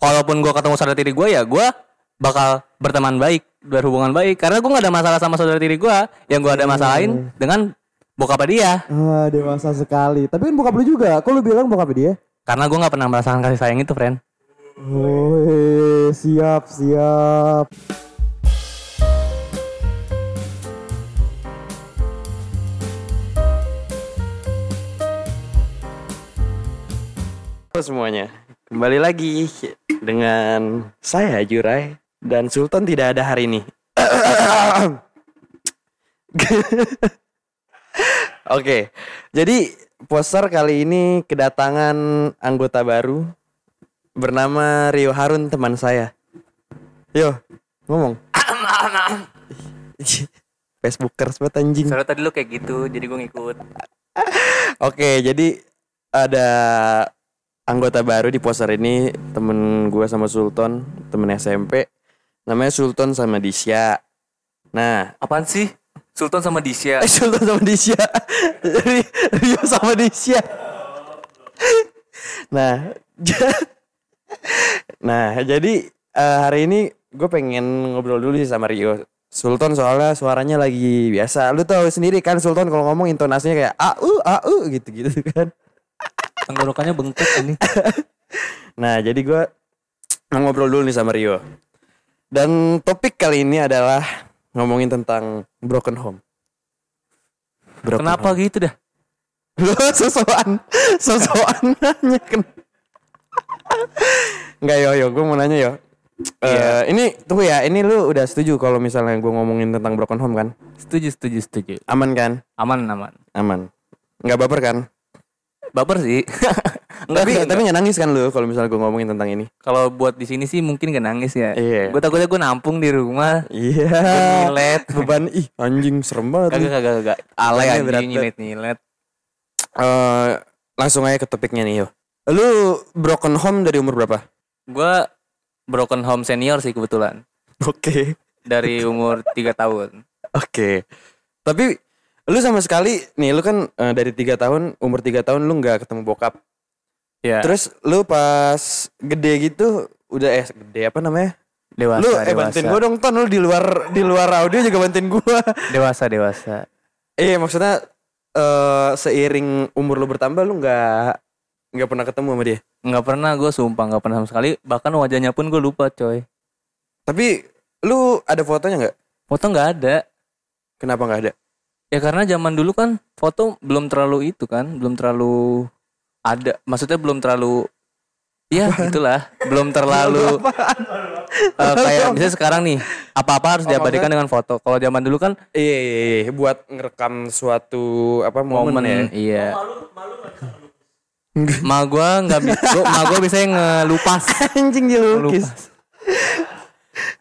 kalaupun gue ketemu saudara tiri gue ya gue bakal berteman baik berhubungan baik karena gue nggak ada masalah sama saudara tiri gue yang gue ada masalahin dengan bokapnya dia Ah, dewasa sekali. Tapi kan bokap lu juga. Kok lu bilang bokap dia? karena gue nggak pernah merasakan kasih sayang itu friend Oh, siap, siap. Halo semuanya, kembali lagi dengan saya Jurai dan Sultan tidak ada hari ini. Oke, jadi poster kali ini kedatangan anggota baru bernama Rio Harun teman saya. Yo, ngomong. Facebookers banget anjing. soalnya tadi lu kayak gitu jadi gue ngikut Oke, jadi ada anggota baru di poster ini temen gue sama Sultan, temen SMP. Namanya Sultan sama Disya. Nah, apaan sih Sultan sama Disya eh Sultan sama Disya. Rio sama Disya. Nah, nah jadi eh, hari ini gue pengen ngobrol dulu sih sama Rio. Sultan soalnya suaranya lagi biasa. Lu tahu sendiri kan Sultan kalau ngomong intonasinya kayak au au gitu-gitu kan. Tenggorokannya bengkak ini Nah, jadi gue mau ngobrol dulu nih sama Rio. Dan topik kali ini adalah ngomongin tentang broken home. Broken kenapa home. gitu dah Lu sosokan, sosokan nanya kan. Enggak yo yo, gue mau nanya yo. Eh, Iya. ini tunggu ya, ini lu udah setuju kalau misalnya gue ngomongin tentang broken home kan? setuju setuju setuju Aman kan? aman aman Aman. Nggak baper kan? Baper sih enggak, tapi enggak, tapi nggak nangis kan lu kalau misalnya gue ngomongin tentang ini? kalau buat di sini sih mungkin gak nangis ya Iya. gue takutnya gue nampung di rumah Iya. nyilet Beban ih anjing serem banget. kagak kagak kagak alay Bebannya berat anjing nyilet nyilet Eh, langsung aja ke topiknya nih yo. Lu broken home dari umur berapa? gue broken home senior sih kebetulan Oke. dari umur 3 tahun Oke. Tapi lu sama sekali nih lu kan eh, dari tiga tahun umur tiga tahun lu nggak ketemu bokap. ya Terus lu pas gede gitu udah eh gede apa namanya? dewasa lu eh dewasa bantuin gua dong ton lu di luar di luar audio juga bantuin gua. dewasa dewasa eh maksudnya eh seiring umur lu bertambah lu nggak nggak pernah ketemu sama dia. nggak pernah gue sumpah nggak pernah sama sekali bahkan wajahnya pun gue lupa coy Tapi lu ada fotonya nggak? foto nggak ada Kenapa nggak ada? Ya karena zaman dulu kan foto belum terlalu itu kan belum terlalu ada maksudnya belum terlalu ya itulah belum terlalu eh, kayak misalnya sekarang nih apa-apa harus Oh, diabadikan dengan foto. Kalau zaman dulu kan Iya, iya, iya, buat ngerekam suatu apa momen, momen ya. iya. Ma gua nggak bisa ma gua bisa ngelupas. Anjing dilukis. ngelupas.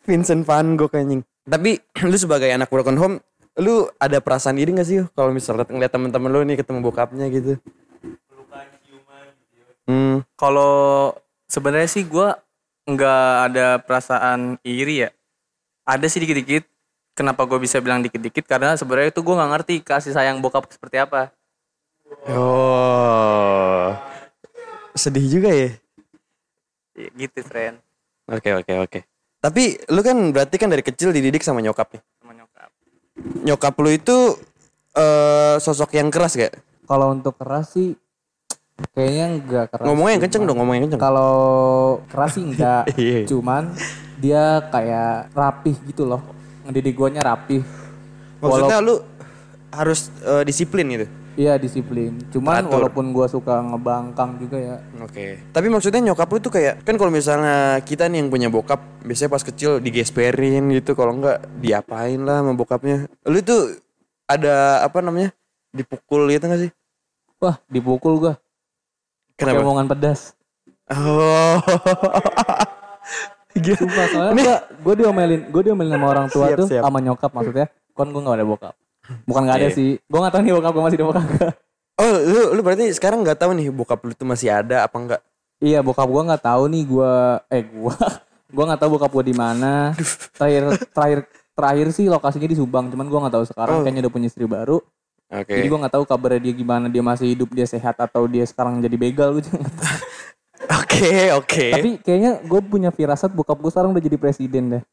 Vincent Van Gogh anjing. Tapi lu sebagai anak broken home, lu ada perasaan iri gak sih kalau misalnya ngeliat temen-temen lu nih ketemu bokapnya gitu? Hmm, Kalau sebenarnya sih gua nggak ada perasaan iri ya. Ada sih dikit-dikit. Kenapa gue bisa bilang dikit-dikit? Karena sebenarnya itu gua nggak ngerti kasih sayang bokap seperti apa. Oh. Sedih juga ya. Ya, Gitu, friend. Oke, oke, oke. Tapi lu kan berarti kan dari kecil dididik sama nyokap nih. Nyokap. Lu itu eh sosok yang keras gak? Kalau untuk keras sih kayaknya enggak keras. Ngomongnya yang kenceng dong, ngomongnya kenceng. Kalau keras sih enggak. Iya. Cuman dia kayak rapih gitu loh. Ngedidik guanya rapih. Maksudnya lu harus eh, disiplin gitu. Iya disiplin. Cuman Teratur. walaupun gua suka ngebangkang juga ya. Oke. Tapi maksudnya nyokap lu tuh kayak kan kalau misalnya kita nih yang punya bokap, biasanya pas kecil digesperin gitu, kalau enggak diapain lah sama bokapnya. Lu tuh ada apa namanya? Dipukul gitu gak sih? Wah dipukul gua. Kenapa? omongan pedas. Oh. Sumpah soalnya gua, gua diomelin, gua diomelin sama orang tua Siap, tuh siap. sama nyokap maksudnya. Kon gua gak ada bokap. Bukan gak ada Oke. sih. Gua gak tahu nih bokap gua masih ada bokap gak. Oh, lu lu berarti sekarang nggak tahu nih bokap lu tuh masih ada apa enggak? Iya bokap gua nggak tahu nih gua eh gua gua nggak tahu bokap gua di mana. Terakhir terakhir terakhir sih lokasinya di Subang, cuman gua nggak tahu sekarang Oh. kayaknya udah punya istri baru. Oke. Jadi gua nggak tahu kabarnya dia gimana, dia masih hidup, dia sehat atau dia sekarang jadi begal gitu. Oke, oke. Tapi kayaknya gue punya firasat bokap gue sekarang udah jadi presiden deh.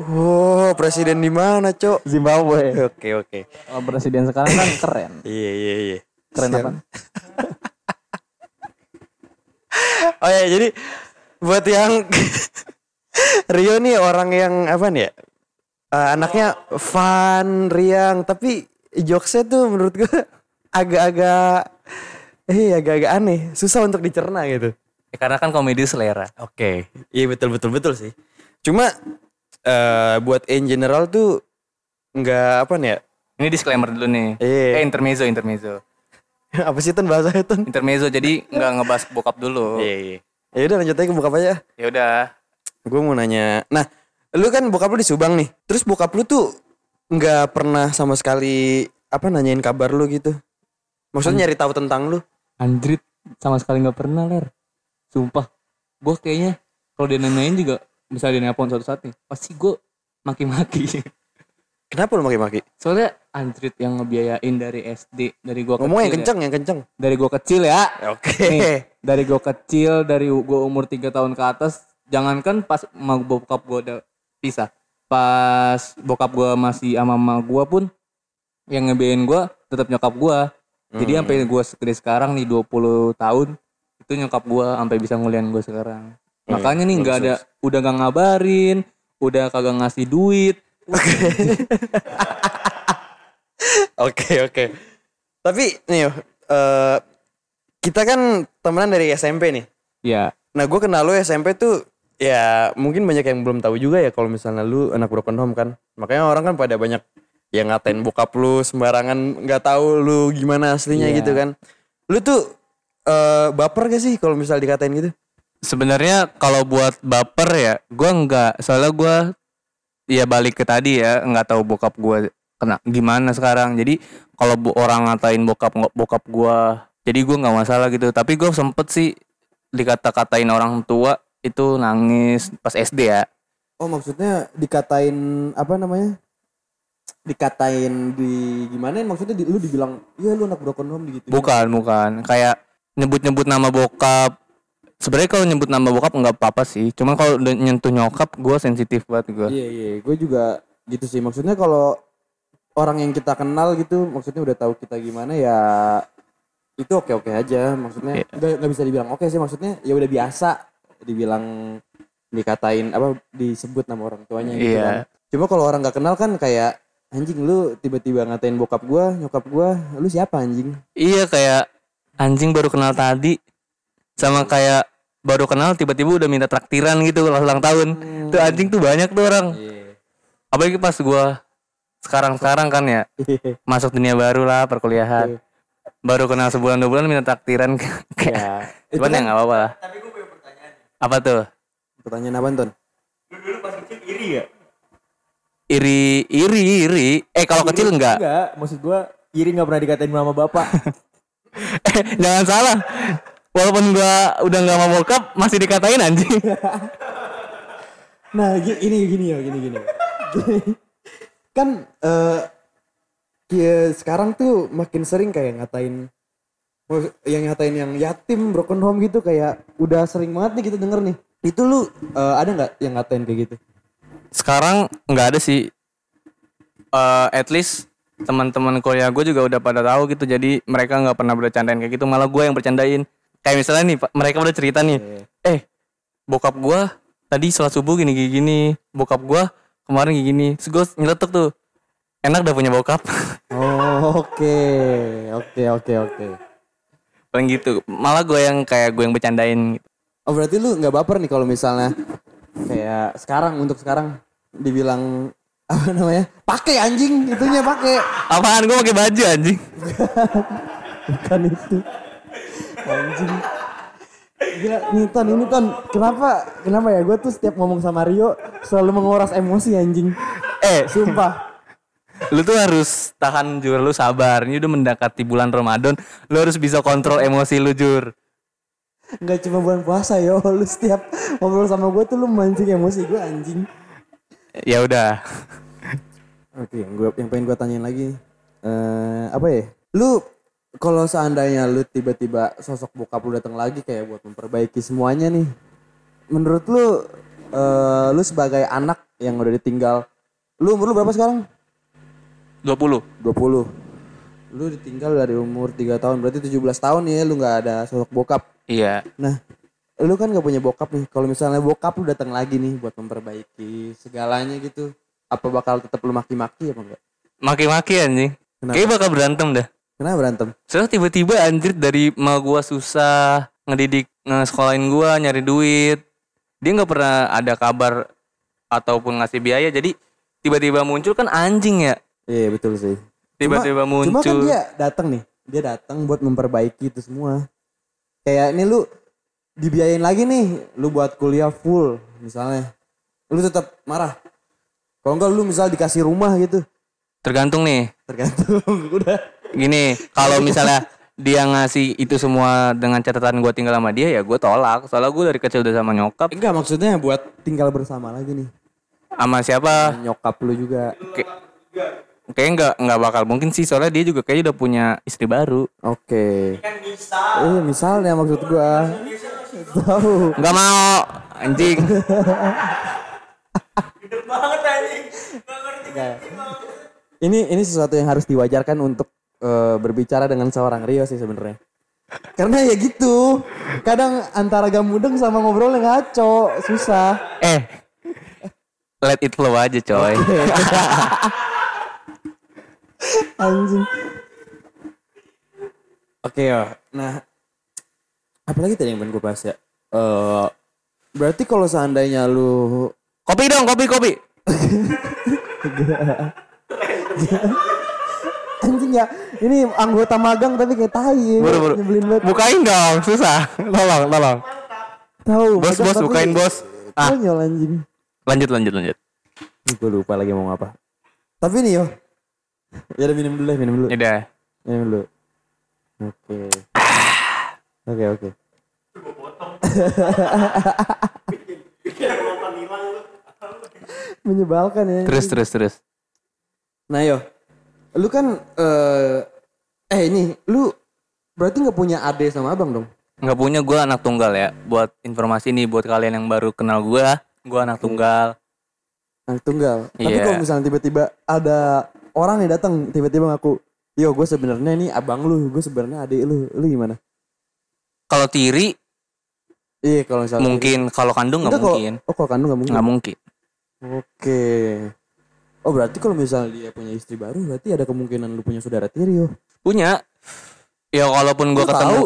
Oh, presiden di mana, Cok? Zimbabwe. Oke, oke. Kalau presiden sekarang kan keren. Iya, iya, iya. Keren apa? Oh ya, jadi buat yang Rio nih orang yang apa nih ya? Eh, anaknya fun, riang, tapi jokesnya tuh menurut gue agak-agak eh agak-agak aneh, susah untuk dicerna gitu. Ya, karena kan komedi selera. Oke, iya betul betul betul sih. Cuma eh buat in general tuh nggak apa nih ya? Ini disclaimer dulu nih. Iya. Eh intermezzo, intermezzo. apa sih tuh bahasa itu? Intermezzo jadi nggak ngebahas bokap dulu. Iya iya. Ya udah lanjut aja ke bokap aja. Ya udah. Gue mau nanya. Nah, lu kan bokap lu di Subang nih. Terus bokap lu tuh nggak pernah sama sekali apa nanyain kabar lu gitu. Maksudnya nyari tahu tentang lu. Anjrit sama sekali nggak pernah ler. Sumpah. Gue kayaknya kalau dia nanyain juga misalnya dia nelpon suatu saat nih, pasti gue maki-maki. Kenapa lu maki-maki? Soalnya anjrit yang ngebiayain dari SD, dari gua Ngomong yang kecil ya. kenceng, yang kenceng. Dari gua kecil ya. Oke. Nih, dari gua kecil, dari gua umur 3 tahun ke atas, jangankan pas sama bokap gua udah pisah. Pas bokap gua masih sama mama gua pun yang ngebiayain gua tetap nyokap gua. Jadi Hmm. sampai gua segede sekarang nih 20 tahun itu nyokap gua sampai bisa nguliahin gua sekarang. Hmm, Makanya nih nggak ada udah gak ngabarin, udah kagak ngasih duit. Oke, oke. Tapi nih, eh kita kan temenan dari SMP nih. Ya, Nah, gue kenal lu SMP tuh ya mungkin banyak yang belum tahu juga ya kalau misalnya lu anak broken home kan. Makanya orang kan pada banyak yang ngatain bokap lu sembarangan nggak tahu lu gimana aslinya Iya. gitu kan. Lu tuh eh baper gak sih kalau misal dikatain gitu? Sebenarnya kalau buat baper ya, gua nggak. Soalnya gua ya balik ke tadi ya, nggak tahu bokap gua kena gimana sekarang. Jadi kalau bu- orang ngatain bokap bokap gua, jadi gua nggak masalah gitu. Tapi gua sempet sih dikata-katain orang tua itu nangis pas SD ya. Oh, maksudnya dikatain apa namanya? Dikatain di gimana maksudnya di, lu dibilang iya lu anak broken home gitu. Bukan, bukan. Kayak nyebut-nyebut nama bokap. Sebenarnya kalau nyebut nama bokap nggak apa-apa sih. Cuman kalau nyentuh nyokap, gua sensitif banget gua. Iya iya, gue juga gitu sih. Maksudnya kalau orang yang kita kenal gitu, maksudnya udah tahu kita gimana ya itu oke oke aja. Maksudnya Iya. nggak nggak bisa dibilang oke sih. Maksudnya ya udah biasa dibilang dikatain apa disebut nama orang tuanya gitu Iya. kan. Cuma kalau orang nggak kenal kan kayak anjing lu tiba-tiba ngatain bokap gua, nyokap gua, lu siapa anjing? Iya kayak anjing baru kenal tadi sama kayak baru kenal tiba-tiba udah minta traktiran gitu kalau ulang tahun. Tuh anjing tuh banyak tuh orang. Iya. Apalagi pas gua sekarang-sekarang kan ya masuk dunia baru lah perkuliahan. Baru kenal sebulan dua bulan minta traktiran kayak. Ya. Itu Cuman ya nggak apa-apa lah. Apa tuh? pertanyaan apa, Ton? Iri, iri, iri. Eh kalau kecil enggak. enggak, maksud gua iri nggak pernah dikatain sama bapak. Eh, jangan salah. Walaupun gua udah nggak mau bokap masih dikatain anjing. Nah, gi- ini gini ya, gini gini. kan eh ya sekarang tuh makin sering kayak ngatain yang ngatain yang yatim broken home gitu kayak udah sering banget nih kita denger nih. Itu lu eh, ada nggak yang ngatain kayak gitu? sekarang nggak ada sih Eh at least teman-teman kuliah gue juga udah pada tahu gitu jadi mereka nggak pernah bercandain kayak gitu malah gue yang bercandain kayak misalnya nih Pak, mereka udah cerita nih eh bokap gue tadi sholat subuh gini gini, gini. bokap gue kemarin gini gini terus gue nyeletuk tuh enak udah punya bokap Oh, oke. Oke, oke, oke. paling gitu malah gue yang kayak gue yang bercandain gitu. Oh, berarti lu nggak baper nih kalau misalnya kayak sekarang untuk sekarang dibilang apa namanya? Pakai anjing, itunya pakai. apaan gue pakai baju anjing bukan itu anjing. Gila nih ton ini ton kenapa kenapa ya? Gue tuh setiap ngomong sama Rio selalu menguras emosi anjing. Eh. Sumpah. Lu tuh harus tahan jur lu sabar. Ini udah mendekati bulan Ramadan lu harus bisa kontrol emosi lu jur nggak cuma bulan puasa yo. Lu setiap ngobrol sama gue tuh lu mancing emosi gue anjing. Ya udah. Oke yang gue yang pengen gue tanyain lagi eh apa ya? Lu kalau seandainya lu tiba-tiba sosok bokap lu datang lagi kayak buat memperbaiki semuanya nih. Menurut lu eh, lu sebagai anak yang udah ditinggal lu umur lu berapa sekarang? 20. 20. Lu ditinggal dari umur 3 tahun berarti 17 tahun ya lu nggak ada sosok bokap. Iya. Nah, lu kan gak punya bokap nih. Kalau misalnya bokap lu datang lagi nih buat memperbaiki segalanya gitu, apa bakal tetap lu maki-maki apa enggak? Maki-maki anjing. Kenapa? Kayaknya bakal berantem dah. Kenapa berantem? Soalnya tiba-tiba anjir dari ma gua susah ngedidik nge-sekolahin gua nyari duit. Dia nggak pernah ada kabar ataupun ngasih biaya. Jadi tiba-tiba muncul kan anjing ya. Iya betul sih. Tiba-tiba Cuma kan muncul. dia datang nih, dia datang buat memperbaiki itu semua. Kayak ini lu dibiayain lagi nih, lu buat kuliah full misalnya. Lu tetap marah. Kalau enggak lu misal dikasih rumah gitu, Tergantung nih. tergantung udah. Gini, kalau misalnya dia ngasih itu semua dengan catatan gua tinggal sama dia ya gua tolak. Soalnya gua dari kecil udah sama nyokap. Enggak maksudnya buat tinggal bersama lagi nih. Sama siapa? Nyokap lu juga. Kayaknya nggak nggak bakal mungkin sih soalnya dia juga kayaknya udah punya istri baru. Oke. Eh, misalnya maksud gua. Tahu. Nggak mau anjing. Enggak. Ini ini sesuatu yang harus diwajarkan untuk eh, berbicara dengan seorang Rio sih sebenarnya. Karena ya gitu. Kadang antara gamudeng sama ngobrolnya ngaco, susah. eh, let it flow aja coy. Anjing. Oke ya. Nah, apalagi tadi yang pengen gue bahas ya? Eh, berarti kalau seandainya lu Kopi dong, kopi kopi. anjing ya, ini anggota magang tapi kayak tai. Buru buru. Nyebelin banget. Bukain dong, susah. Tolong, tolong. Tahu. Bos, bos, bukain, bos. Ah. Konyol anjing. Lanjut lanjut lanjut. Gue lupa lagi mau apa. Tapi nih yo. Ya udah minum dulu deh, minum dulu. Udah. Minum dulu. Oke. Oke, oke. Menyebalkan ya. Terus terus terus. Nah yo, lu kan eh eh ini lu berarti nggak punya ade sama abang dong? Nggak punya gue anak tunggal ya. Buat informasi nih buat kalian yang baru kenal gue, gue anak tunggal. Anak tunggal. Tapi Iya. kalau misalnya tiba-tiba ada orang nih datang tiba-tiba ngaku, yo gue sebenarnya ini abang lu, gue sebenarnya adik lu, lu gimana? Kalau tiri Iya kalau misalnya mungkin, kalau kandung nggak mungkin. Oh kalau kandung nggak mungkin. Nggak mungkin. Oke. Oh berarti kalau misalnya dia punya istri baru, berarti ada kemungkinan lu punya saudara tiri yo. Punya. Ya walaupun gue Lu ketemu. tahu?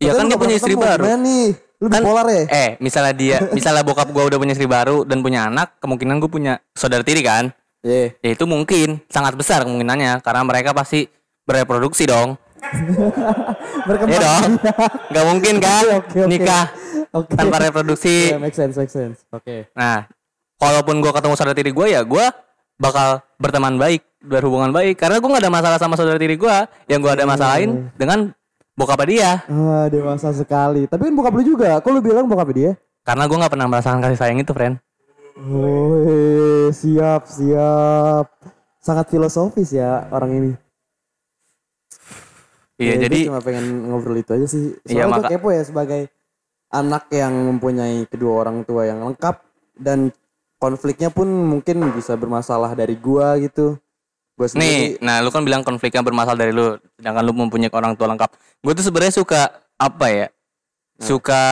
Iya Katanya kan dia punya istri baru. Gimana nih? Lu Kan- bipolar ya? Eh, misalnya dia, misalnya bokap gue udah punya istri baru dan punya anak, kemungkinan gue punya saudara tiri kan? Iya. Ya itu mungkin, sangat besar kemungkinannya, karena mereka pasti bereproduksi dong. Berkembang. Iya dong, nggak mungkin kan Oke, oke. nikah Oke. tanpa reproduksi. Iya, make sense, make sense. Oke. Nah, walaupun gue ketemu saudara tiri gue ya, gue bakal berteman baik, berhubungan baik, karena gue nggak ada masalah sama saudara tiri gue. Yang gue ada masalahin dengan bokap dia, Ah, dewasa sekali. Tapi kan bokap lu juga. Kok lu bilang bokap dia? karena gue nggak pernah merasakan kasih sayang itu, friend. Oh, siap, siap. Sangat filosofis ya orang ini. Iya, Ya, jadi cuma pengen ngobrol itu aja sih. Iya, Soalnya gue maka- kepo ya sebagai anak yang mempunyai kedua orang tua yang lengkap dan konfliknya pun mungkin bisa bermasalah dari gua gitu. Gua Nih, sendiri nah lu kan bilang konfliknya bermasalah dari lu, sedangkan lu mempunyai orang tua lengkap. Gue tuh sebenarnya suka apa ya? Suka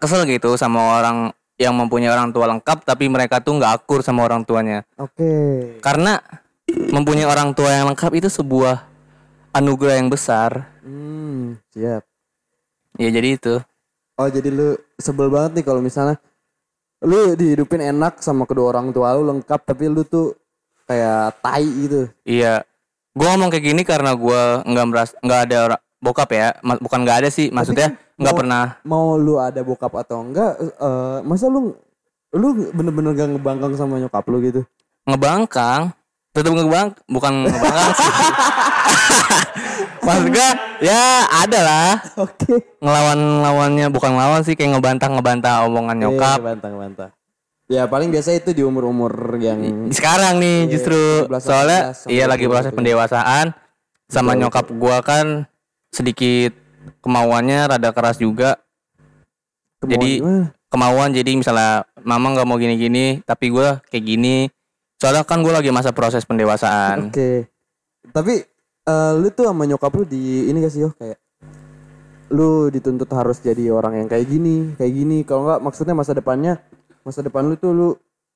kesel gitu sama orang yang mempunyai orang tua lengkap tapi mereka tuh nggak akur sama orang tuanya. Oke. Karena mempunyai orang tua yang lengkap itu sebuah anugerah yang besar. Hmm, siap. Ya jadi itu. Oh, jadi lu sebel banget nih kalau misalnya lu dihidupin enak sama kedua orang tua lu lengkap tapi lu tuh kayak tai gitu. Iya. Gue ngomong kayak gini karena gua nggak meras nggak ada ora- bokap ya. Bukan nggak ada sih, maksudnya nggak pernah. Mau lu ada bokap atau enggak eh, masa lu lu bener-bener gak ngebangkang sama nyokap lu gitu? ngebangkang tetap ngebang bukan ngebangkang sih. Maksud gue ya ada lah. Oke. ngelawan lawannya bukan ngelawan sih kayak ngebantah ngebantah omongan nyokap. Iya, bantah bantah. Ya paling biasa itu di umur-umur yang sekarang nih Iya, justru. 17, soalnya 18 sampai iya lagi 20 proses gitu. pendewasaan. Sama nyokap gua kan sedikit kemauannya rada keras juga. Kemauan Jadi, gimana? kemauan jadi misalnya mama nggak mau gini-gini tapi gue kayak gini soalnya kan gue lagi masa proses pendewasaan Oke. Tapi eh, lu tuh sama nyokap lu di ini gak sih yo kayak lu dituntut harus jadi orang yang kayak gini, kayak gini. Kalau nggak maksudnya masa depannya, masa depan lu tuh lu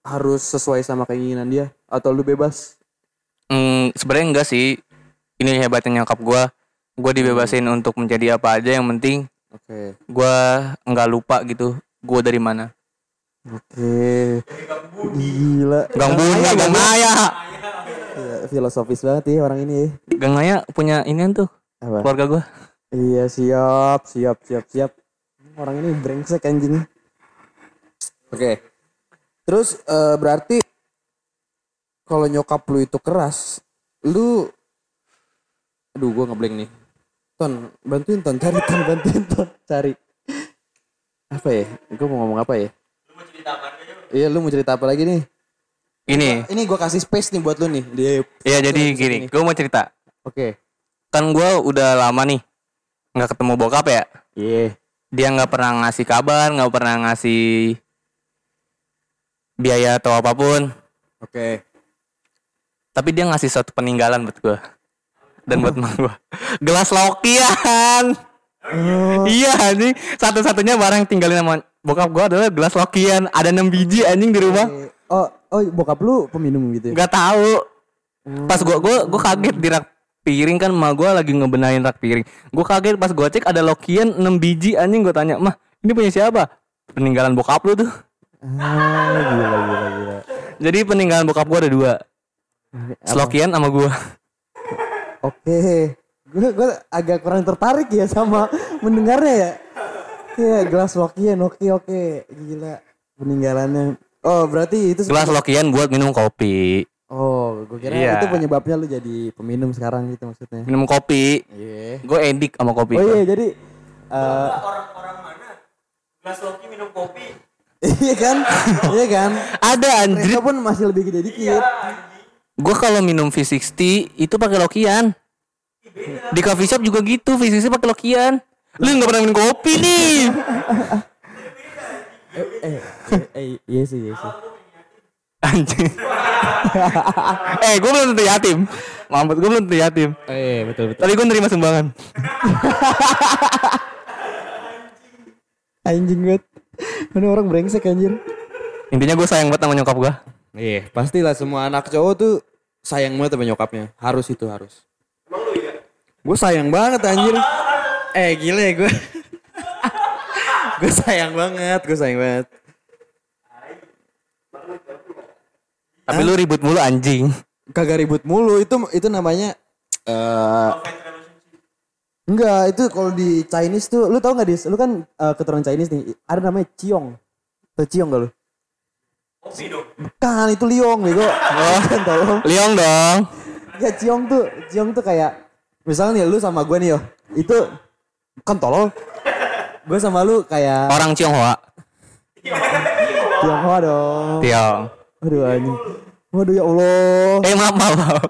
harus sesuai sama keinginan dia atau lu bebas. Hmm, sebenarnya enggak sih ini hebatnya nyokap gue gue dibebasin untuk menjadi apa aja yang penting Oke. gue nggak lupa gitu gue dari mana Oke. Gila. gang bunga gang maya Iya, filosofis banget ya orang ini. ya. gang maya punya ini tuh Apa? keluarga gue Iya siap, siap, siap, siap. Orang ini brengsek anjing. Oke. Terus eh, berarti kalau nyokap lu itu keras, lu Aduh, gua ngeblank nih. Ton, bantuin Ton, cari Ton, bantuin Ton, cari. Apa ya? Gua mau ngomong apa ya? Iya, lu mau cerita apa lagi nih? ini Ini gua kasih space nih buat lu nih. Dia ya jadi gini gue mau cerita Oke. kan gue udah lama nih nggak ketemu bokap ya Iya. dia nggak pernah ngasih kabar nggak pernah ngasih biaya atau apa pun Oke. tapi dia ngasih suatu peninggalan buat gue dan buat emak gue gelas lokian iya anjing satu-satunya barang yang tinggalin sama bokap gue adalah gelas lokian ada 6 biji anjing di rumah. Eh, Oh, oh bokap lu peminum gitu ya? nggak tahu. Pas gue gue gue kaget di rak piring kan emak gue lagi ngebenahin rak piring. Gue kaget pas gue cek ada lokian 6 biji anjing gue tanya mah ini punya siapa? Peninggalan bokap lu tuh. Ah, gila, gila, gila. jadi peninggalan bokap gue ada dua. Slokian sama gue Oke, gue gue agak kurang tertarik ya sama mendengarnya ya. Iya, gelas Lokian, oke oke, gila peninggalannya. Oh, berarti itu gelas lokian buat minum kopi Oh, gue kira Iya. itu penyebabnya lu jadi peminum sekarang gitu maksudnya. minum kopi Iya. gue edik sama kopi Oh iya, jadi eh orang-orang mana Mas Loki minum kopi iya kan? iya kan? ada anjir Mereka pun masih lebih gede dikit. gue kalau minum V60 itu pakai lokian di coffee shop juga gitu V60 pakai lokian lu nggak pernah minum kopi nih Eh, eh, eh, iya sih, iya sih. anjing eh gue belum tentu yatim mampus gue belum tentu yatim Eh, betul betul. tapi gue nerima sumbangan Anjing banget. Mana orang brengsek anjir. intinya gue sayang banget sama nyokap gue Iya, pastilah semua anak cowok tuh sayang banget sama nyokapnya. Harus itu harus. Emang lu ya? Gue sayang banget anjir. Eh gila ya gue. gue sayang banget, gue sayang banget. tapi lu ribut mulu anjing Kagak ribut mulu itu itu namanya eh Enggak, itu kalau di Chinese tuh lu tau gak dis? Lu kan eh, keturunan Chinese nih. Ada namanya Ciong. Tuh Ciong gak lu? Bukan, itu Liong bego. Oh, tolong. Liong dong Ya Ciong tuh, Ciong tuh kayak misalnya nih lu sama gue nih yo, itu kan tolol. Gue sama lu kayak orang Tionghoa Tionghoa dong. Tiong Aduh anjing. Waduh ya Allah. eh maaf maaf, maaf.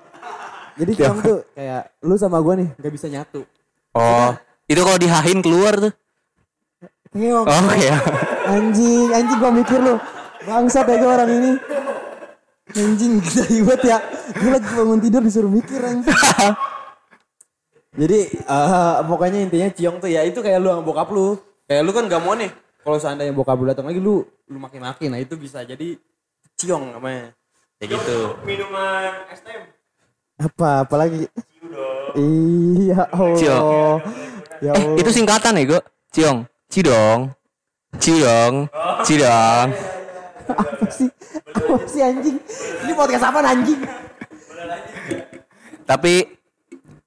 Jadi Ciong tuh kayak lu sama gue nih nggak bisa nyatu. oh itu kalau dihahin keluar tuh Ngeong. oh ya Anjing, anjing gua mikir lu. Bangsat ya gua orang ini. Anjing gila ya. Gue lagi bangun tidur disuruh mikir anjing. Jadi eh, pokoknya intinya Ciong tuh ya itu kayak lu sama bokap lu. Kayak lu kan gak mau nih. Kalau seandainya bokap lu datang lagi lu lu maki-maki. Nah itu bisa jadi Ciong namanya. Kayak gitu. minuman STM Apa apalagi? Iya Allah. Ciong. Ya eh itu singkatan ya gue Ciong Cidong Cidong Cidong apa sih? Apa sih anjing? Ini podcast apa anjing? tapi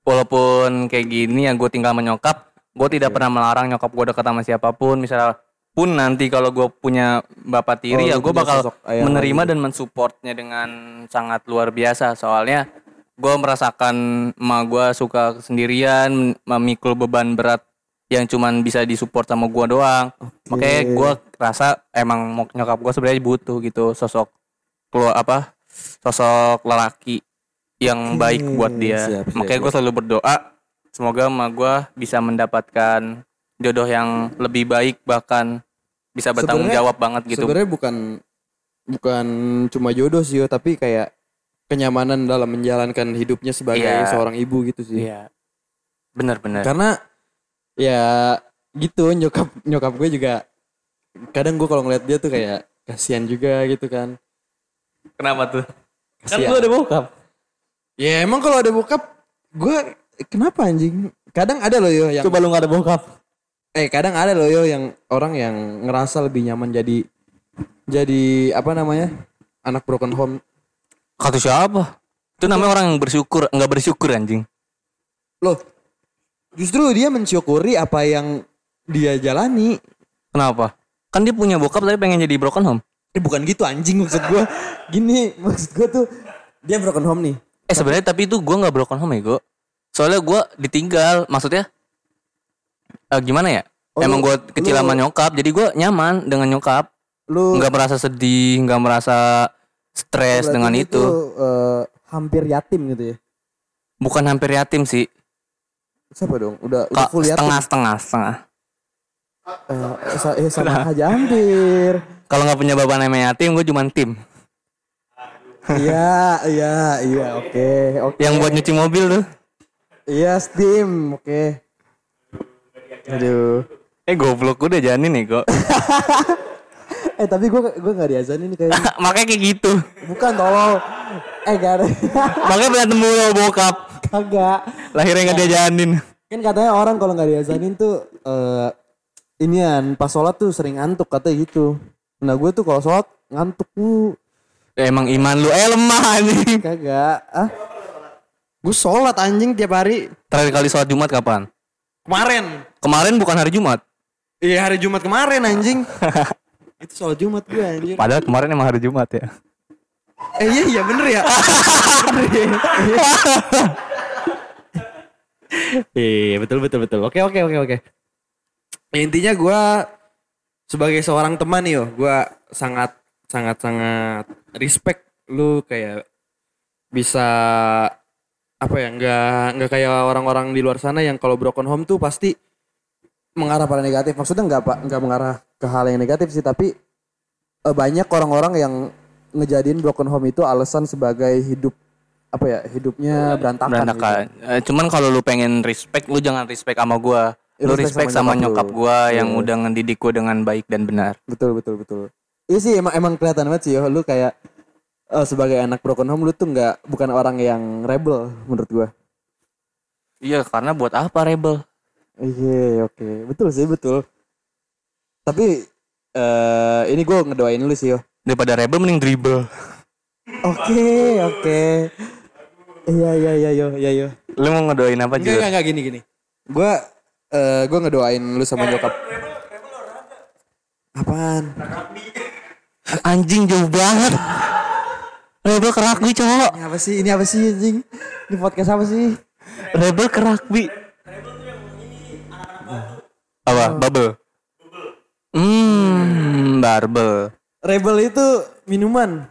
walaupun kayak gini ya gue tinggal menyokap gue tidak pernah melarang nyokap gue dekat sama siapa pun. Misalnya pun nanti kalau gue punya bapak tiri Oh, ya gue bakal menerima lagi. dan mensupportnya dengan sangat luar biasa. Soalnya gue merasakan emak gue suka sendirian memikul beban berat yang cuman bisa disupport sama gue doang. Makanya gue rasa emang nyokap gue sebenarnya butuh gitu sosok keluar apa sosok lelaki yang baik buat dia siap, siap, makanya gue selalu berdoa semoga emak gue bisa mendapatkan jodoh yang lebih baik bahkan bisa bertanggung Sebenarnya- jawab banget gitu Sebenarnya bukan bukan cuma jodoh sih, yo, tapi kayak kenyamanan dalam menjalankan hidupnya sebagai Iya. seorang ibu gitu sih. iya bener-bener Karena ya gitu nyokap nyokap gue juga kadang gue kalau ngeliat dia tuh kayak kasihan juga gitu kan. kenapa tuh kan Kasihan. lu ada bokap Ya emang kalau ada bokap gue kenapa anjing? Kadang ada loh yo yang coba lu gak ada bokap eh kadang ada loh yo yang orang yang ngerasa lebih nyaman jadi jadi apa namanya? anak broken home. kata siapa itu namanya orang yang bersyukur nggak bersyukur anjing Loh, justru dia mensyukuri apa yang dia jalani. kenapa kan dia punya bokap tapi pengen jadi broken home Eh bukan gitu anjing maksud gue. Gini maksud gue tuh dia broken home nih. Eh sebenarnya tapi itu gue nggak broken home ya gue soalnya gue ditinggal maksudnya eh, gimana ya Oh, emang gue kecil sama nyokap jadi gue nyaman dengan nyokap Lu nggak merasa sedih nggak merasa stres dengan lu itu tuh, eh, hampir yatim gitu ya. bukan hampir yatim sih Siapa dong? Udah udah full yatim. setengah setengah setengah Eh, sa- eh, sama aja hampir. kalau nggak punya bapak namanya yatim gue cuma tim Iya, iya, iya, oke, oke. yang buat nyuci mobil tuh Iya, Steam, oke. Aduh. eh goblok udah janin nih kok Eh tapi gue gue gak diazanin nih kayaknya. makanya kayak gitu Bukan tolong. Eh gak ada. makanya berantem mulu bokap Kagak. lahirnya nggak diajanin Kan katanya orang kalau nggak diazanin tuh eh inian pas sholat tuh sering ngantuk katanya gitu. Nah gue tuh kalau sholat ngantuk tuh Ya, emang iman lu eh lemah anjing kagak. Ah? Gue sholat anjing tiap hari. terakhir kali sholat jumat kapan Kemarin. kemarin bukan hari jumat Iya hari Jumat kemarin anjing. Itu sholat Jumat gue anjing. padahal kemarin emang hari jumat ya Eh iya iya bener ya. bener ya. Iya betul betul betul. Oke oke oke oke. Intinya gue sebagai seorang teman yo, gue sangat sangat sangat respect lu kayak bisa apa ya nggak nggak kayak orang-orang di luar sana yang kalau broken home tuh pasti mengarah pada negatif. Maksudnya nggak pak nggak mengarah ke hal yang negatif sih, tapi eh, banyak orang-orang yang ngejadiin broken home itu alasan sebagai hidup apa ya hidupnya berantakan. berantakan gitu. Cuman kalau lu pengen respect lu jangan respect sama gua Ya, lu respect respect sama sama nyokap nyokap gua yang Iya. udah ngedidik gua dengan baik dan benar Betul betul betul. Iya sih emang emang kelihatan banget sih yo, lu kayak eh, sebagai anak broken home lu tuh nggak bukan orang yang rebel menurut gua. iya karena buat apa rebel Iya oke betul sih betul. Tapi eh ini gue ngedoain lu sih yo. daripada rebel mending dribble Oke oke. Iya iya iya yo iya yo. lu mau ngedoain apa Jur? enggak enggak gini gini. Gue eh gue ngedoain lu sama nyokap. Apaan? Anjing jauh banget rebel ke rugby cowok Ini apa sih? Ini apa sih anjing? Ini podcast apa sih? rebel ke rugby apa bubble hmm barbel Rebel itu minuman.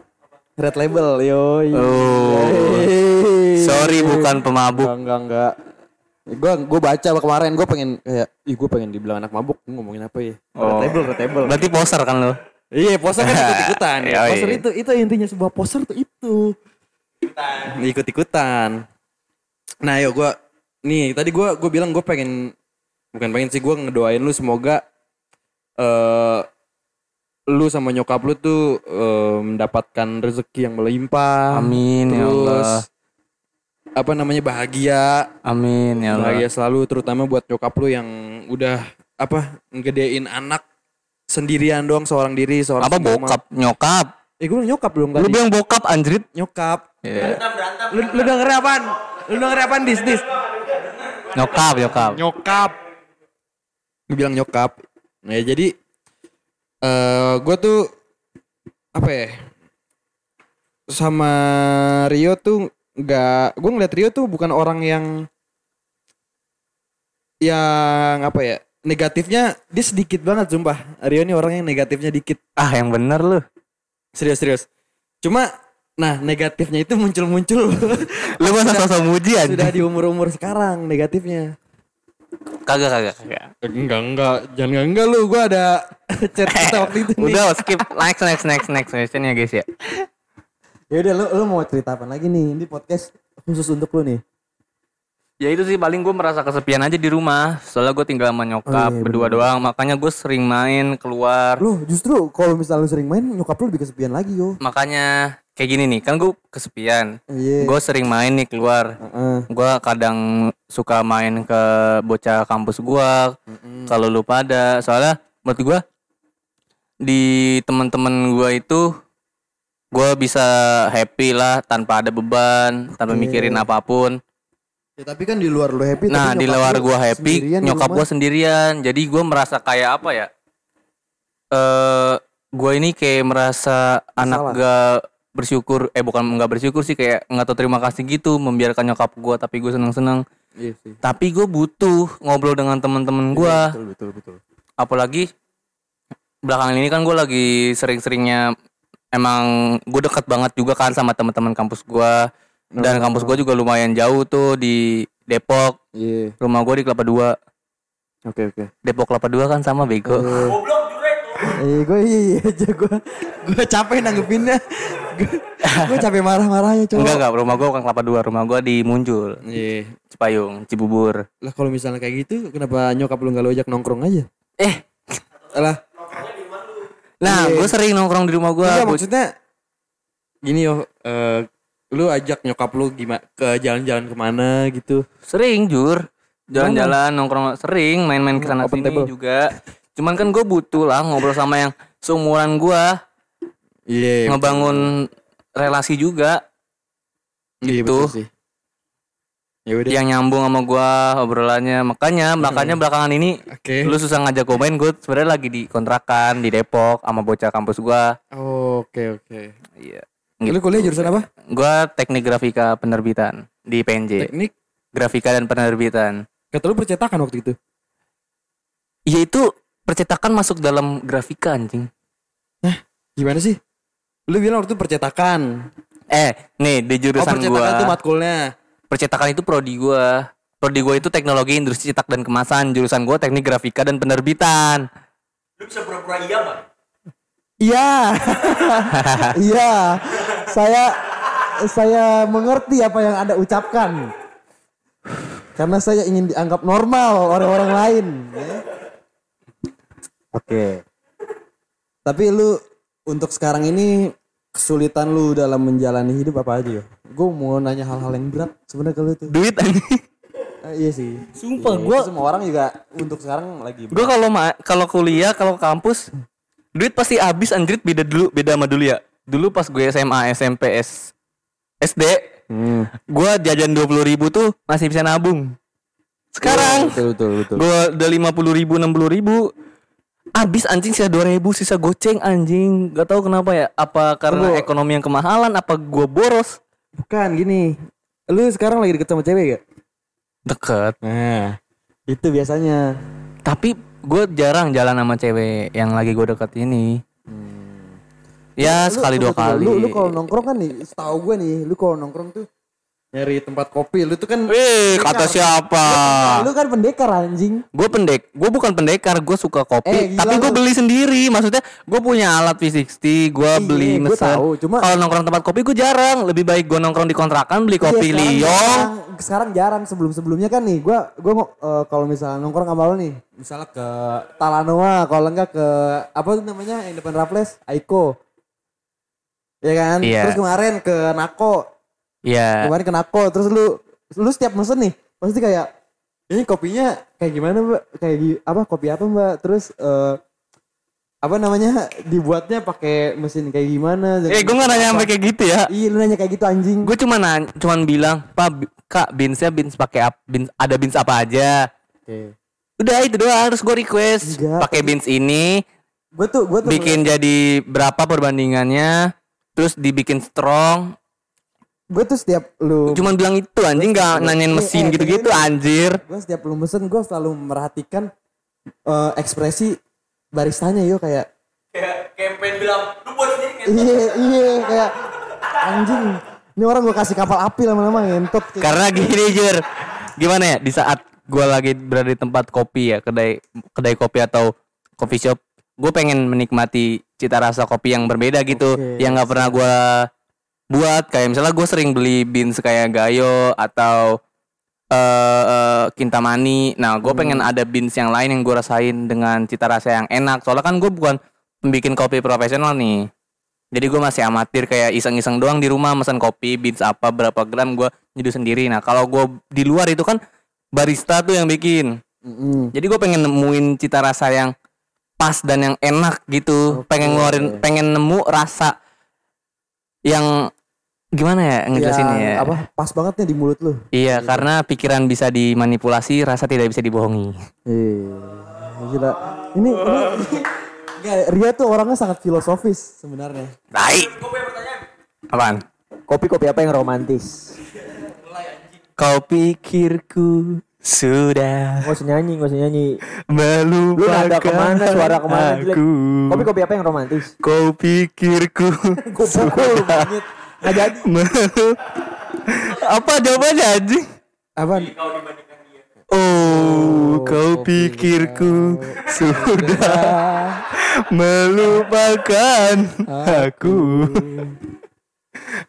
Red label, yo. Oh. sorry bukan pemabuk Enggak, enggak, enggak. Gue gue baca kemarin gue pengen kayak ih gue pengen dibilang anak mabuk Gua ngomongin apa ya red Oh. label red label berarti poser kan lo iya poster kan ikut ikutan ya Yoi. poster itu itu intinya sebuah poster tuh itu. Ikut ikutan nah yo gue nih tadi gue gue bilang gue pengen bukan pengen sih gue ngedoain lu semoga eh lu sama nyokap lu tuh eh, mendapatkan rezeki yang melimpah. Amin ya Allah. apa namanya bahagia. Amin ya Allah. bahagia selalu terutama buat nyokap lu yang udah apa ngedein anak sendirian doang seorang diri seorang Apa mom. bokap nyokap? Eh gue nyokap belum Lu tadi. bilang bokap anjrit. Nyokap. Iya. Lu, lu denger apaan? Lu denger apaan dis dis? Nyokap, nyokap. Nyokap. Gue bilang nyokap. Nah ya, jadi eh gue tuh apa ya? Sama Rio tuh nggak, gue ngeliat Rio tuh bukan orang yang yang apa ya? Negatifnya dia sedikit banget sumpah. Rio ini orang yang negatifnya dikit. Ah, yang bener lu. Serius serius. Cuma Nah negatifnya itu muncul-muncul Lu masa sosok muji Sudah anjing? di umur-umur sekarang negatifnya Kagak kagak kagak. Enggak enggak Jangan enggak, enggak lu Gue ada chat kita waktu itu nih Udah skip next next next next question ya guys ya. Ya udah lu, lu mau cerita apa lagi nih Ini podcast khusus untuk lu nih Ya itu sih paling gue merasa kesepian aja di rumah. Soalnya gue tinggal sama nyokap Oh, iya, berdua doang. Makanya gue sering main keluar. Loh justru kalau misalnya lu sering main Nyokap lu lebih kesepian lagi yo Makanya kayak gini nih kan gue kesepian. Iya Gue sering main nih keluar. Heeh. Gue kadang suka main ke bocah kampus gue. Kalau lu pada, soalnya menurut gue di teman-teman gue itu gue bisa happy lah tanpa ada beban, tanpa mikirin apa pun. Ya tapi kan di luar lu happy Nah di luar lu gua happy, sendirian di nyokap gua sendirian. Jadi gua merasa kayak apa ya? Eh, gua ini kayak merasa anak gak bersyukur. Eh bukan nggak bersyukur sih kayak nggak tahu terima kasih gitu membiarkan nyokap gua tapi gue seneng-seneng. Iya sih Tapi gue butuh ngobrol dengan teman-teman gua. Betul betul betul Apalagi belakangan ini kan gue lagi sering-seringnya emang gue dekat banget juga kan sama teman-teman kampus gua dan Oh. kampus gua juga lumayan jauh tuh di Depok. Iya Rumah gua di Kelapa Dua. Oke oke Depok Kelapa Dua kan sama bego. Goblok jurek tuh. Eh gue iya iya aja gue Gue capek nanggepinnya Gue capek marah-marahnya cowok Enggak enggak, rumah gua bukan Kelapa Dua, rumah gua di Muncul, Iya Cipayung, Cibubur. Lah kalau misalnya kayak gitu Kenapa nyokap lu gak lu ajak nongkrong aja Eh, Lah nah Iya. gue sering nongkrong di rumah gua. Enggak Gua- maksudnya Gini yo eh, Lu ajak nyokap lu gimana ke jalan-jalan ke mana gitu sering jur, jalan-jalan nongkrong sering, main-main ke sana sini table. juga. Cuman kan gue butuh lah ngobrol sama yang seumuran gua, Iya ngebangun relasi juga Iya gitu. betul sih Ya udah yang nyambung sama gua obrolannya. Makanya makanya belakangan ini Oke lu susah ngajak gue main, gue sebenarnya lagi di kontrakan di Depok sama bocah kampus gua. Oke oke Iya. Lu kuliah jurusan apa? Gua teknik grafika penerbitan di PNJ. Teknik Grafika dan penerbitan. Kata lu percetakan waktu itu Iya itu percetakan masuk dalam grafika anjing. Gimana sih? Lu bilang waktu itu percetakan Eh, nih di Oh jurusan percetakan itu gua. matkulnya Percetakan itu prodi gua. Prodi gua itu teknologi industri cetak dan kemasan. Jurusan gua teknik grafika dan penerbitan. Lu bisa pura-pura iya, Bang? Iya. Iya. Saya saya mengerti apa yang Anda ucapkan. Karena saya ingin dianggap normal oleh orang lain. ya. Oke. Tapi lu untuk sekarang ini kesulitan lu dalam menjalani hidup apa aja ya? Gue mau nanya hal-hal yang berat sebenarnya kalau itu. Duit anjing. Eh, iya sih. Sumpah, Iya, gua- semua orang juga untuk sekarang lagi. Gua kalau kalau kuliah, kalau kampus duit pasti habis anjir beda dulu, beda sama dulu ya. Dulu pas gue SMA, SMP, S, SD, Hmm. gua jajan 20.000 ribu tuh masih bisa nabung. Sekarang betul betul betul. gua udah 50.000 ribu, 60 ribu. Abis anjing sisa 2 ribu, sisa goceng anjing. Gak tahu kenapa ya. Apa karena Tunggu. ekonomi yang kemahalan, apa gua boros? Bukan gini. Lu sekarang lagi deket sama cewek gak? Deket. Nah, itu biasanya. Tapi gue jarang jalan sama cewek yang lagi gue deket ini. Ya Lu- sekali dua kali. Lu, lu kalau nongkrong kan nih, setahu gue nih, lu kalau nongkrong tuh nyari tempat kopi. Lu tuh kan Wih, kata siapa? lu kan pendekar anjing. Gue pendek, gue bukan pendekar, gue suka kopi. Eh, tapi gue lu. beli sendiri. Maksudnya gue punya alat V60, gue Iya, beli mesen. tahu, cuma- kalau nongkrong tempat kopi gue jarang. Lebih baik gue nongkrong di kontrakan, beli kopi Iya, sekarang Lyon. jarang. Sekarang jarang sebelum-sebelumnya kan nih, gua ngo- eh, kalau misalnya nongkrong sama lu nih, misalnya ke Talanoa, kalau enggak ke apa tuh namanya yang depan Raffles, Aiko. Ya kan? Iya. Terus kemarin ke Nako, Iya. kemarin ke Nako, terus lu lu setiap mesen nih, pasti kayak ini kopinya kayak gimana mbak? Kayak gi- apa kopi apa mbak? Terus eh apa namanya dibuatnya pakai mesin kayak gimana? Eh, gue gak nanya sampai kayak gitu ya. Iya lu nanya kayak gitu anjing. Gue cuma nanya, cuman bilang, Pak, kak, beansnya beans pakai beans, ada beans apa aja? Oke. Udah itu doang, harus gue request pakai beans ini, Gue tuh gue tuh bikin jadi berapa perbandingannya, terus dibikin strong. gue tuh setiap lu Cuman bilang itu anjing nggak nanyain Eh, mesin eh, gitu-gitu dengerin. anjir. gue setiap lu mesen gue selalu merhatikan eh, ekspresi baristanya yo kayak Kayak kayak pengen bilang, lu buat sendiri iya iya kayak Anjing. Ini orang gue kasih kapal api lama-lama ngentot. Karena gini Jur Gimana ya Di saat gue lagi berada di tempat kopi ya Kedai kedai kopi atau coffee shop Gue pengen menikmati cita rasa kopi yang berbeda gitu Oke. Yang nggak pernah gue buat Kayak misalnya gue sering beli beans kayak Gayo Atau eh eh, Kintamani Nah gue pengen ada beans yang lain yang gue rasain Dengan cita rasa yang enak Soalnya kan gue bukan pembikin kopi profesional nih jadi gue masih amatir kayak iseng-iseng doang di rumah pesan kopi, beans apa, berapa gram gue nyeduh sendiri. Nah kalau gue di luar itu kan barista tuh yang bikin. Mm-mm. Jadi gue pengen nemuin cita rasa yang pas dan yang enak gitu. Pengen ngeluarin, pengen nemu rasa yang gimana ya ngejelasinnya Yang ya? Apa? Pas banget nih di mulut lu. Iya karena pikiran bisa dimanipulasi, rasa tidak bisa dibohongi. Gila. Ini, ini, Ria tuh orangnya sangat filosofis sebenarnya. Baik. Apaan? Kopi-kopi apa yang romantis? Kau pikirku sudah Gak usah nyanyi, gak usah nyanyi. melupakan Lu nada ke mana, suara ke mana aku. Kopi-kopi apa yang romantis? Kau pikirku Gue pukul. Gak jadi. Apa jawabannya anjing? Apaan? Oh, kau pikirku sudah melupakan aku.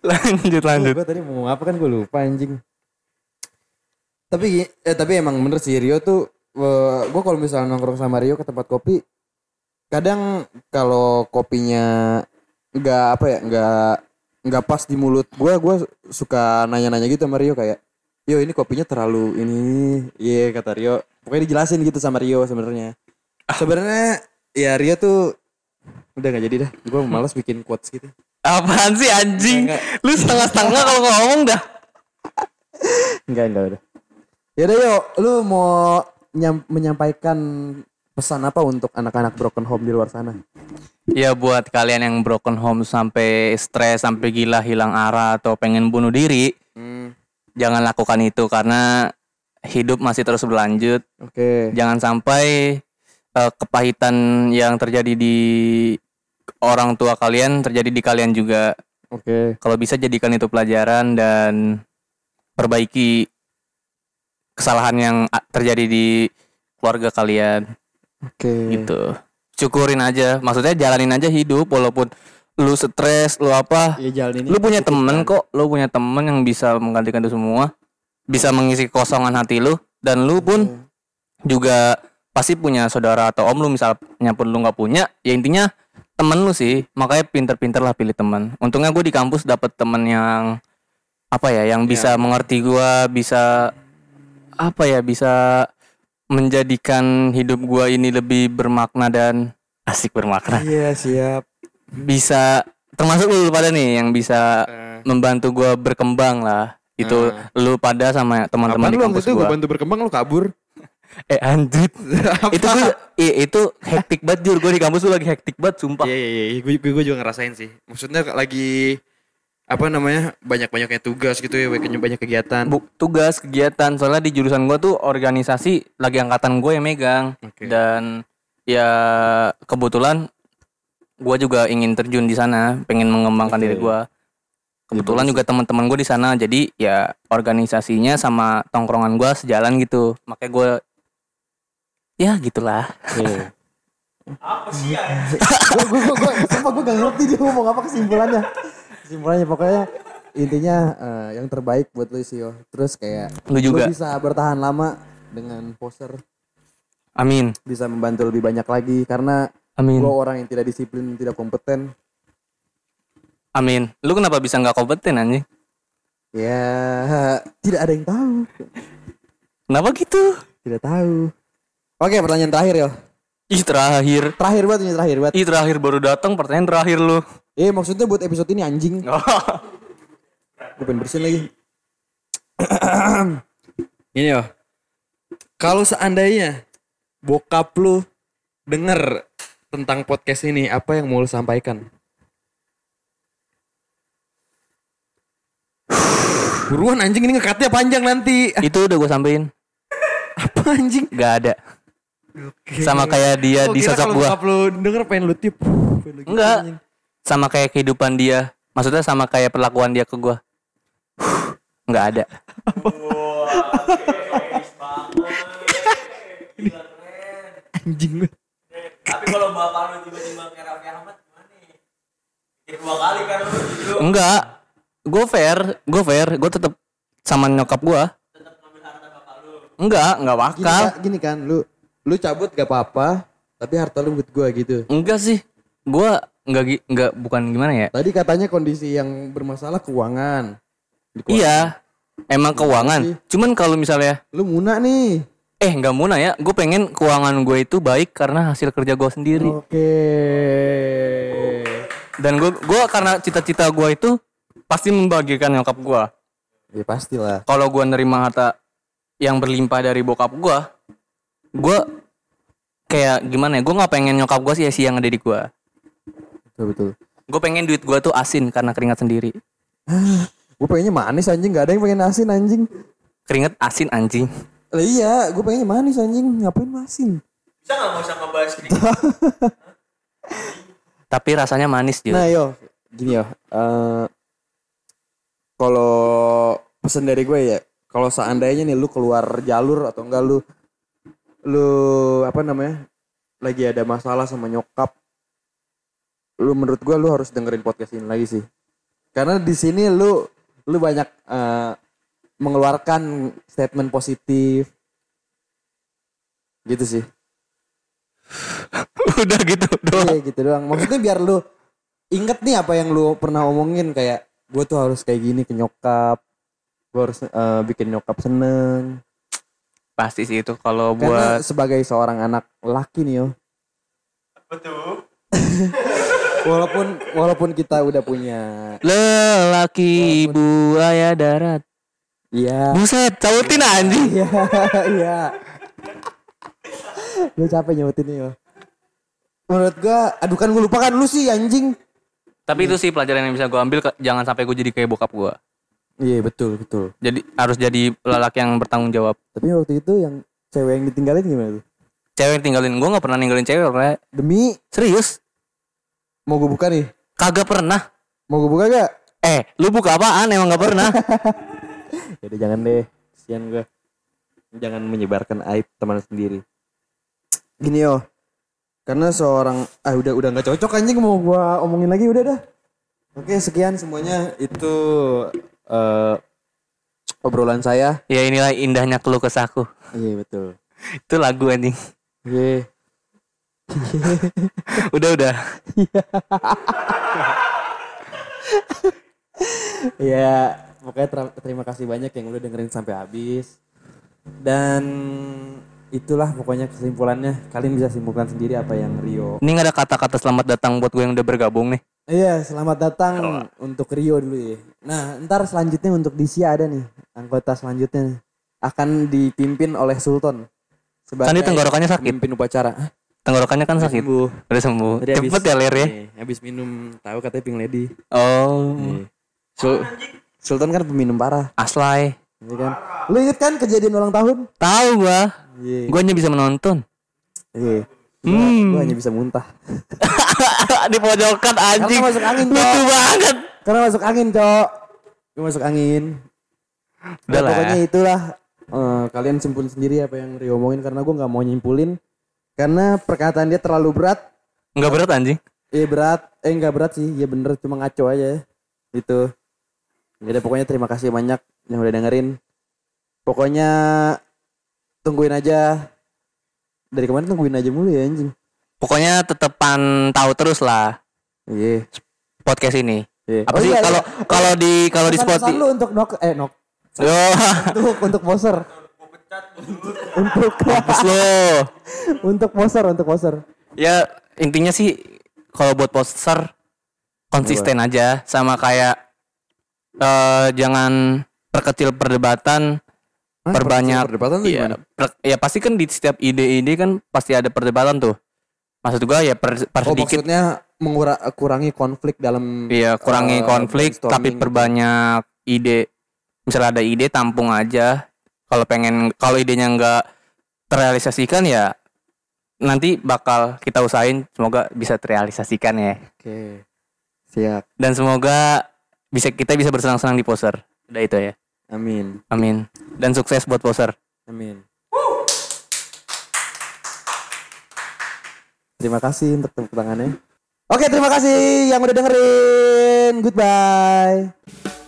lanjut lanjut. Gue tadi mau apa kan gue lupa anjing. Tapi eh tapi emang bener sih Rio tuh gue kalau misalnya nongkrong sama Rio ke tempat kopi kadang kalau kopinya nggak apa ya nggak nggak pas di mulut gue gue suka nanya-nanya gitu sama Rio kayak yo ini kopinya terlalu ini. Iya kata Rio. Pokoknya dijelasin gitu sama Rio sebenarnya. Sebenarnya ya Rio tuh udah nggak jadi dah. Gue malas bikin quotes gitu. Apaan sih anjing? Lu setengah-setengah kalau ngomong dah. Enggak, enggak udah. Ya udah yuk, lu mau nyam- menyampaikan pesan apa untuk anak-anak broken home di luar sana? Ya buat kalian yang broken home sampai stres, sampai gila, hilang arah atau pengen bunuh diri, jangan lakukan itu karena hidup masih terus berlanjut. Oke. Jangan sampai eh, kepahitan yang terjadi di orang tua kalian terjadi di kalian juga. Oke. Kalau bisa jadikan itu pelajaran dan perbaiki kesalahan yang terjadi di keluarga kalian. Oke. gitu. Syukurin aja, maksudnya jalanin aja hidup walaupun lu stres, lu apa, Ya lu punya temen kok, lu punya temen yang bisa menggantikan itu semua, bisa mengisi kekosongan hati lu. Dan lu pun juga pasti punya saudara atau om lu misalnya pun lu nggak punya, ya intinya temen lu sih, makanya pinter-pinter lah pilih temen. Untungnya gue di kampus dapet temen yang apa ya, yang bisa mengerti gua, bisa apa ya, bisa menjadikan hidup gua ini lebih bermakna dan asik bermakna. Iya siap. bisa termasuk lu pada nih yang bisa Eh. membantu gua berkembang lah. Itu lu pada sama teman-teman di kampus gua. bantu berkembang lu kabur? eh anjir itu tuh i- itu hektik banget jur. Gua di kampus tuh lagi hektik banget sumpah. Iya iya iya, gue gue juga ngerasain sih. Maksudnya lagi apa namanya? Banyak-banyaknya tugas gitu ya, banyak banyak kegiatan. Bu, tugas kegiatan. Soalnya di jurusan gua tuh organisasi lagi angkatan gue yang megang. Oke. dan ya kebetulan gua juga ingin terjun di sana pengen mengembangkan diri gua. Kebetulan juga teman-teman gue di sana. Jadi ya organisasinya sama tongkrongan gua sejalan gitu. Makanya gue ya gitulah. Apa sih ya? gue gue gue gue gak ngerti dia ngomong apa kesimpulannya. Kesimpulannya pokoknya intinya eh, yang terbaik buat lu sih yo. Terus kayak Lu juga. bisa bertahan lama dengan poster amin. Bisa membantu lebih banyak lagi karena amin. gue orang yang tidak disiplin tidak kompeten. Amin. Lu kenapa bisa nggak kompeten anjing? Ya tidak ada yang tahu. Kenapa gitu? Tidak tahu. Oke pertanyaan terakhir yo ih terakhir terakhir banget ini terakhir banget ih terakhir baru datang pertanyaan terakhir lu eh maksudnya buat episode ini anjing gue pengen bersihin lagi Ini yo. Kalau seandainya bokap lu denger tentang podcast ini, apa yang mau lu sampaikan? Buruan anjing ini ngekatnya panjang nanti. itu udah gue sampein Apa anjing? nggak ada sama kayak dia Gua di sosok kalau gua lu denger pengen lu tip. Gitu, Enggak. anjing. sama kayak kehidupan dia Maksudnya sama kayak perlakuan dia ke gua. Nggak ada. Anjing lu. Tapi kalau bapak lu tiba-tiba kayak Raffi Ahmad gimana nih? Ya dua kali kan lu dulu Enggak. Gue fair, gue fair, gue tetap sama nyokap gua. tetap ngambil harta bapak lu. Enggak, enggak Gini, bakal. Kak, gini kan, lu lu cabut gak apa-apa, tapi harta lu buat gua gitu. Enggak sih. Gua enggak enggak bukan gimana ya? Tadi katanya kondisi yang bermasalah keuangan. Keuangan. Iya. Emang keuangan. Cuman kalau misalnya Lu muna nih. eh nggak muna ya, gue pengen keuangan gue itu baik karena hasil kerja gue sendiri. Oke. Dan gue gua karena cita-cita gue itu pasti membagikan nyokap gue. Ya pastilah. Kalau gue nerima harta yang berlimpah dari bokap gue, gue kayak gimana ya? Gue nggak pengen nyokap gue sia-sia ngedidik gue. Betul betul. Gue pengen duit gue tuh asin karena keringat sendiri. Gue pengennya manis anjing, gak ada yang pengen asin anjing. Keringat asin anjing. Lah iya, gue pengennya manis anjing, ngapain masin? Bisa nggak mau usah ngebahas gini? Tapi rasanya manis juga. Nah yo, gini yo. eh, kalau pesan dari gue ya, kalau seandainya nih lu keluar jalur atau enggak lu lu apa namanya lagi ada masalah sama nyokap, lu menurut gue lu harus dengerin podcast ini lagi sih. Karena di sini lu lu banyak eh, mengeluarkan statement positif, gitu sih. Udah gitu doang. Iya gitu doang. Maksudnya biar lu inget nih apa yang lu pernah omongin kayak gue tuh harus kayak gini ke nyokap. Gue harus eh, bikin nyokap seneng. Pasti sih itu kalau Karena buat sebagai seorang anak laki nih yo. Betul. Walaupun walaupun kita udah punya lelaki buaya darat. Iya. Buset, cautin anjing. Iya, iya. Gue capek nyebutin nih yo. Menurut gua, aduh kan gue lupa kan lu sih anjing. Tapi itu sih pelajaran yang bisa gue ambil jangan sampai gue jadi kayak bokap gue. Iya betul betul. Jadi harus jadi lelaki yang bertanggung jawab. Tapi waktu itu yang cewek yang ditinggalin gimana tuh? Cewek yang tinggalin gue nggak pernah ninggalin cewek, Re. Demi Serius? mau gue buka nih. Kagak pernah. Mau gue buka gak? Eh, lu buka apaan? Emang nggak pernah? Jadi jangan deh, kasihan gue. Jangan menyebarkan aib teman sendiri. Gini yo, karena seorang ah udah udah nggak cocok anjing mau gua omongin lagi udah dah. Oke sekian semuanya itu eh obrolan saya. ya inilah indahnya keluh kesahku. Iya betul. Itu lagu anjing. Iya. Udah udah. Ya pokoknya ter- terima kasih banyak yang udah dengerin sampai habis. Dan itulah pokoknya kesimpulannya. Kalian bisa simpulkan sendiri apa yang Rio Ini nggak ada kata-kata selamat datang buat gue yang udah bergabung nih. Iya, selamat datang untuk Rio dulu ya. Nah, ntar selanjutnya untuk Disia ada nih, anggota selanjutnya nih. Akan dipimpin oleh Sultan. Sebagai Kan dia tenggorokannya sakit. Pemimpin upacara. Hah? Tenggorokannya kan sakit. Sembuh. Udah sembuh. Tadi Cepet ya ler ya. Nih, habis minum tahu katanya ping lady. Oh, Nih. Sul- Sultan kan peminum parah, aslay. ya kan? Lu inget kan kejadian ulang tahun? Tahu gua. Iya. Gua hanya bisa menonton. Iya. Hmm. Gua hanya bisa muntah. Di pojokan anjing. Karena masuk angin, Lucu banget. Karena masuk angin, Cok. Gua masuk angin. Udah Nah, pokoknya itulah eh, kalian simpulin sendiri apa yang Rio omongin karena gue nggak mau nyimpulin karena perkataan dia terlalu berat Enggak berat anjing. eh berat eh nggak berat sih ya bener cuma ngaco aja itu jadi pokoknya terima kasih banyak yang udah dengerin pokoknya tungguin aja. Dari kemarin tungguin aja mulu ya anjing. Pokoknya tetepan tahu terus lah iya. podcast ini. iya. Apa sih? iya, kalau iya. kalau di kalau di Spotify lu untuk nok eh nok. Yo, untuk untuk poser untuk lo. untuk poser untuk poser Ya intinya sih kalau buat poster konsisten aja sama kayak eh jangan perkecil perdebatan, perbanyak perdebatan tuh Iya, gimana? per- ya pasti kan di setiap ide-ide kan pasti ada perdebatan tuh. Maksud gua ya per, per Oh sedikit maksudnya mengura- kurangi konflik dalam Iya, kurangi eh, konflik tapi brainstorming. perbanyak ide. Misalnya ada ide tampung aja. Kalau pengen kalau idenya nggak terrealisasikan ya nanti bakal kita usahain semoga bisa terrealisasikan ya. Oke. Siap. Dan semoga bisa kita bisa bersenang-senang di poser. Udah itu ya. Amin. Amin. Dan sukses buat poser. Amin. Terima kasih untuk tepuk tangannya. Oke, terima kasih yang udah dengerin. Goodbye.